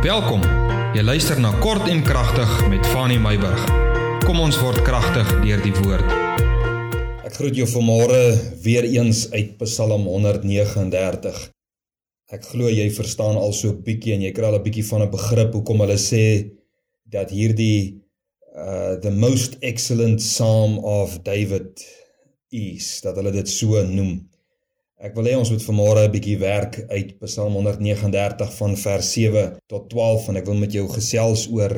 Welkom. Jy luister na Kort en Kragtig met Fanny Meyburg. Kom ons word kragtig deur die woord. Ek groet jou vanmôre weer eens uit Psalm 139. Ek glo jy verstaan al so 'n bietjie en jy kry al 'n bietjie van 'n begrip hoekom hulle sê dat hierdie uh the most excellent psalm of David is dat hulle dit so noem. Ek wil hê ons moet vanmôre 'n bietjie werk uit Psalm 139 van vers 7 tot 12 en ek wil met jou gesels oor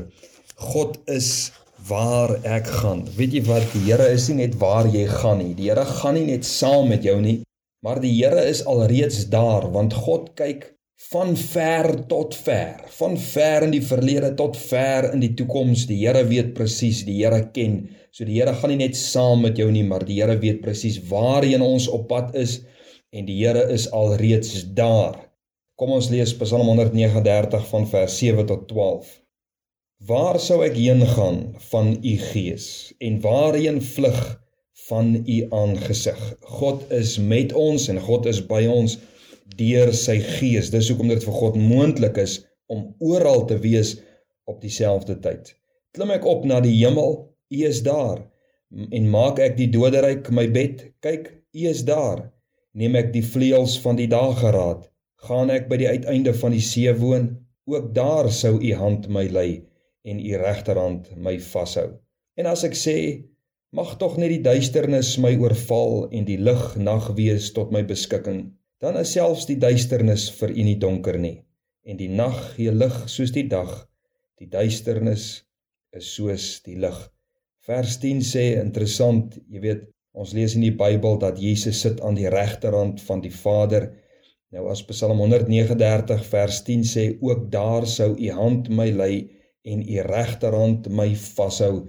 God is waar ek gaan. Weet jy wat? Die Here is nie net waar jy gaan nie. Die Here gaan nie net saam met jou nie, maar die Here is alreeds daar want God kyk van ver tot ver, van ver in die verlede tot ver in die toekoms. Die Here weet presies, die Here ken. So die Here gaan nie net saam met jou nie, maar die Here weet presies waarheen ons op pad is en die Here is alreeds daar. Kom ons lees Psalm 139 van vers 7 tot 12. Waar sou ek heen gaan van u gees en waarheen vlug van u aangesig? God is met ons en God is by ons deur sy gees. Dis hoekom dit vir God moontlik is om oral te wees op dieselfde tyd. Klim ek op na die hemel, u is daar. En maak ek die doderyk my bed, kyk, u is daar neem ek die vleuels van die dae geraad. Gaan ek by die uiteinde van die see woon ook daar sou u hand my lei en u regterhand my vashou. En as ek sê mag tog net die duisternis my oorval en die lig nag wees tot my beskikking dan is selfs die duisternis vir u nie donker nie. En die nag gee lig soos die dag. Die duisternis is soos die lig. Vers 10 sê interessant jy weet Ons lees in die Bybel dat Jesus sit aan die regterhand van die Vader. Nou as Psalm 139 vers 10 sê ook daar sou u hand my lei en u regterhand my vashou,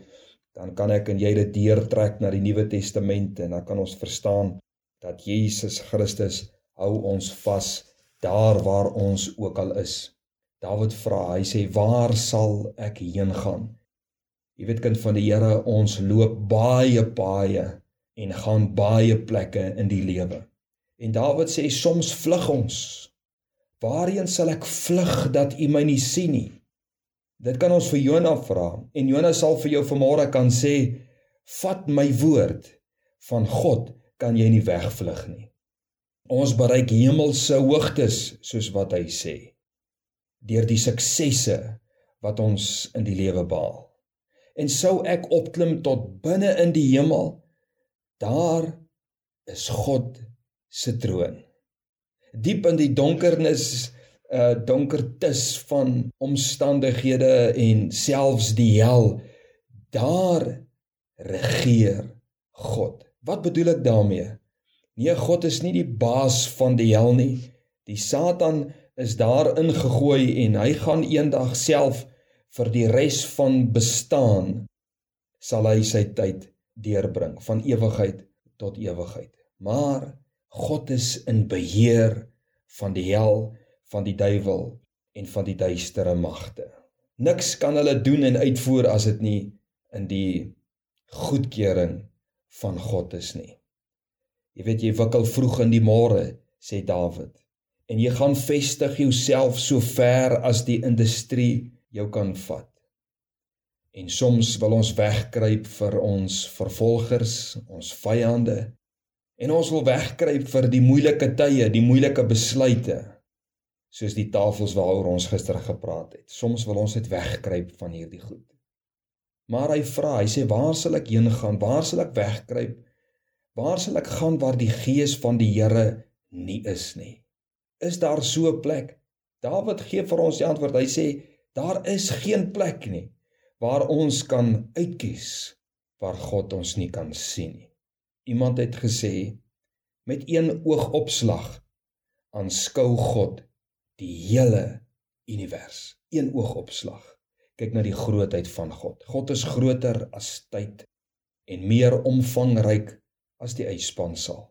dan kan ek en jy dit deurtrek na die Nuwe Testament en dan kan ons verstaan dat Jesus Christus hou ons vas daar waar ons ook al is. Dawid vra, hy sê waar sal ek heen gaan? Jy weet kind van die Here, ons loop baie paaie en gaan baie plekke in die lewe. En Dawid sê soms vlug ons. Waarheen sal ek vlug dat U my nie sien nie? Dit kan ons vir Jonah vra en Jonah sal vir jou vanmôre kan sê vat my woord van God kan jy nie wegvlug nie. Ons bereik hemelse hoogtes soos wat hy sê deur die suksesse wat ons in die lewe behaal. En sou ek opklim tot binne in die hemel Daar is God se troon. Diep in die donkernis, uh donkertes van omstandighede en selfs die hel, daar regeer God. Wat bedoel ek daarmee? Nee, God is nie die baas van die hel nie. Die Satan is daar ingegooi en hy gaan eendag self vir die res van bestaan sal hy sy tyd deurbring van ewigheid tot ewigheid. Maar God is in beheer van die hel, van die duiwel en van die duistere magte. Niks kan hulle doen en uitvoer as dit nie in die goedkeuring van God is nie. Jy weet jy wikkel vroeg in die môre, sê Dawid, en jy gaan vestig jouself so ver as die industrie jou kan vat. En soms wil ons wegkruip vir ons vervolgers, ons vyande. En ons wil wegkruip vir die moeilike tye, die moeilike besluite. Soos die tafels waaroor ons gister gepraat het. Soms wil ons net wegkruip van hierdie goed. Maar hy vra, hy sê waar sal ek heen gaan? Waar sal ek wegkruip? Waar sal ek gaan waar die gees van die Here nie is nie? Is daar so 'n plek? Dawid gee vir ons die antwoord. Hy sê daar is geen plek nie waar ons kan uitkies waar God ons nie kan sien nie. Iemand het gesê met een oogopslag aanskou God die hele univers. Een oogopslag. Kyk na die grootheid van God. God is groter as tyd en meer omvangryk as die uitspansel.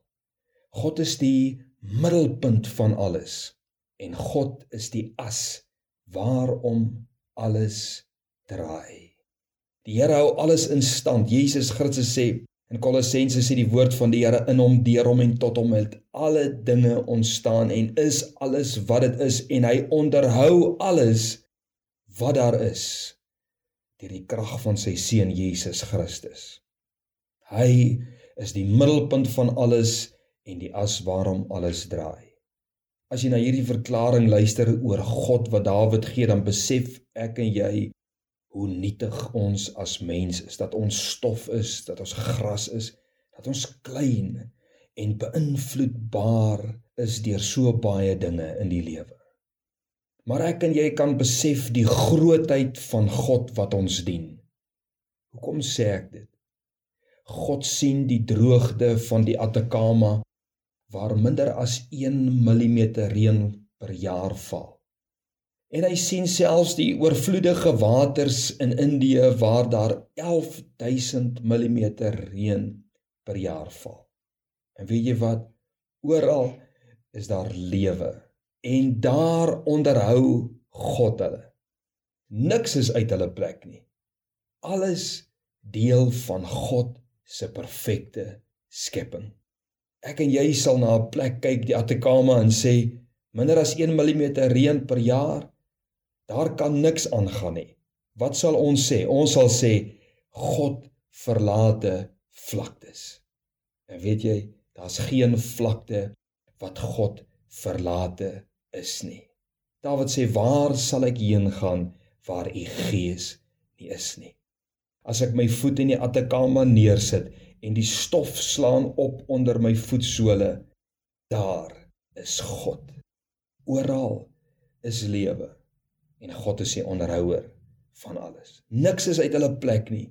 God is die middelpunt van alles en God is die as waarom alles draai. Die Here hou alles in stand. Jesus Christus sê in Kolossense sê die woord van die Here in hom, deur hom en tot hom het alle dinge ontstaan en is alles wat dit is en hy onderhou alles wat daar is deur die krag van sy seun Jesus Christus. Hy is die middelpunt van alles en die as waarom alles draai. As jy na hierdie verklaring luister oor God wat Dawid gee, dan besef ek en jy hoe nietig ons as mens is, dat ons stof is, dat ons gras is, dat ons klein en beïnvloedbaar is deur so baie dinge in die lewe. Maar ek en jy kan besef die grootheid van God wat ons dien. Hoekom sê ek dit? God sien die droogte van die Atacama waar minder as 1 mm reën per jaar val. En hy sien selfs die oorvloedige waters in Indië waar daar 11000 mm reën per jaar val. En weet jy wat? Oral is daar lewe en daar onderhou God hulle. Niks is uit hulle plek nie. Alles deel van God se perfekte skepping. Ek en jy sal na 'n plek kyk die Atacama en sê minder as 1 mm reën per jaar. Daar kan niks aangaan nie. Wat sal ons sê? Ons sal sê God verlate vlaktes. En weet jy, daar's geen vlakte wat God verlate is nie. Dawid sê, "Waar sal ek heen gaan waar u gees nie is nie?" As ek my voet in die Atacama neersit en die stof slaan op onder my voetsole. Daar is God. Oral is lewe en God is die onderhouer van alles. Niks is uit hulle plek nie.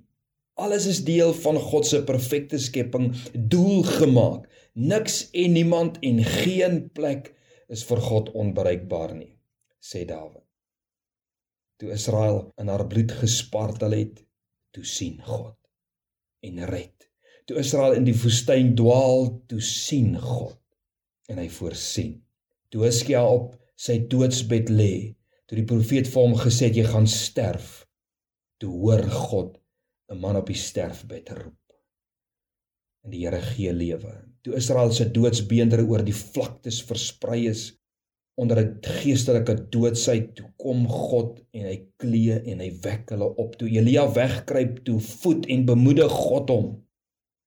Alles is deel van God se perfekte skepping, doelgemaak. Niks en niemand en geen plek is vir God onbereikbaar nie, sê Dawid. Toe Israel in haar bloed gespartel het, toe sien God en red toe Israel in die woestyn dwaal, toe sien God en hy voorsien. Toe Hosea op sy doodsbed lê, toe die profeet vir hom gesê het jy gaan sterf, toe hoor God 'n man op die sterfbed roep. En die Here gee lewe. Toe Israel se doodsbeendere oor die vlaktes versprei is onder 'n geestelike doodsheid, toe kom God en hy klee en hy wek hulle op. Toe Elia wegkruip, toe voed en bemoedig God hom.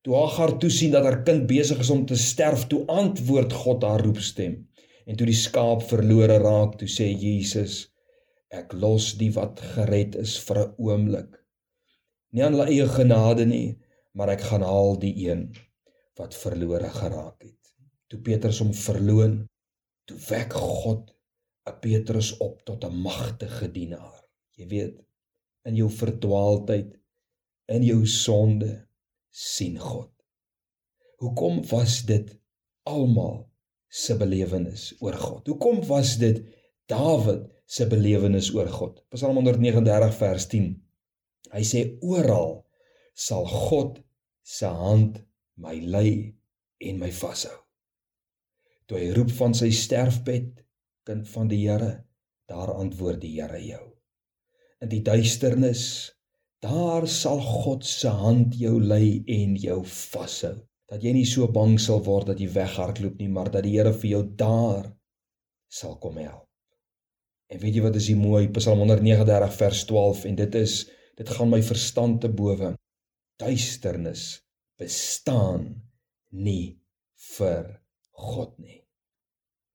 Toe Hagar toesien dat haar kind besig is om te sterf, toe antwoord God haar roepstem. En toe die skaap verlore raak, toe sê Jesus: Ek los die wat gered is vir 'n oomblik. Nie aan hulle eie genade nie, maar ek gaan haal die een wat verlore geraak het. Toe Petrus hom verloon, toe wek God 'n Petrus op tot 'n magtige dienaar. Jy weet, in jou verdwaaldheid, in jou sonde, sien God. Hoekom was dit almal se belewenis oor God? Hoekom was dit Dawid se belewenis oor God? Psalm 139 vers 10. Hy sê oral sal God se hand my lei en my vashou. Toe hy roep van sy sterfbed, kind van die Here, daar antwoord die Here jou. In die duisternis Daar sal God se hand jou lei en jou vashou. Dat jy nie so bang sal word dat jy weghardloop nie, maar dat die Here vir jou daar sal kom help. En weet jy wat is die mooi Psalm 139 vers 12 en dit is dit gaan my verstand te bowe. Duisternis bestaan nie vir God nie.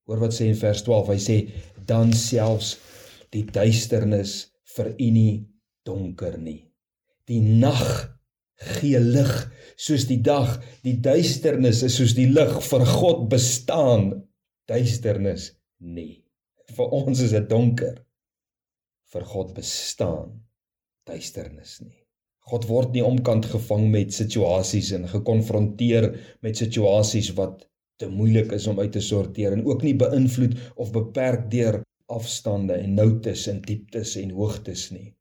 Hoor wat sê in vers 12, hy sê dan selfs die duisternis vir u nie donker nie. Die nag gee lig soos die dag, die duisternis is soos die lig vir God bestaan duisternis nie. Vir ons is dit donker. Vir God bestaan duisternis nie. God word nie omkant gevang met situasies en gekonfronteer met situasies wat te moeilik is om uit te sorteer en ook nie beïnvloed of beperk deur afstande en noutes en dieptes en hoogtes nie.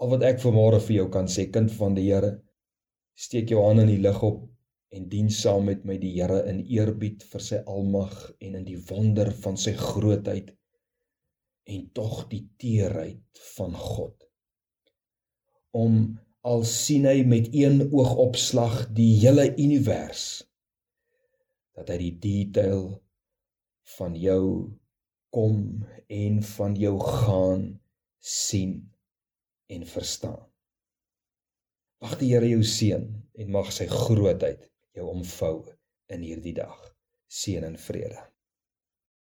Al wat ek vanmôre vir jou kan sê, kind van die Here, steek jou hand in die lig op en dien saam met my die Here in eerbied vir sy almag en in die wonder van sy grootheid en tog die teerheid van God. Om al sien hy met een oogopslag die hele univers dat hy die detail van jou kom en van jou gaan sien en verstaan. Mag die Here jou seën en mag sy grootheid jou omvou in hierdie dag. Seën en vrede.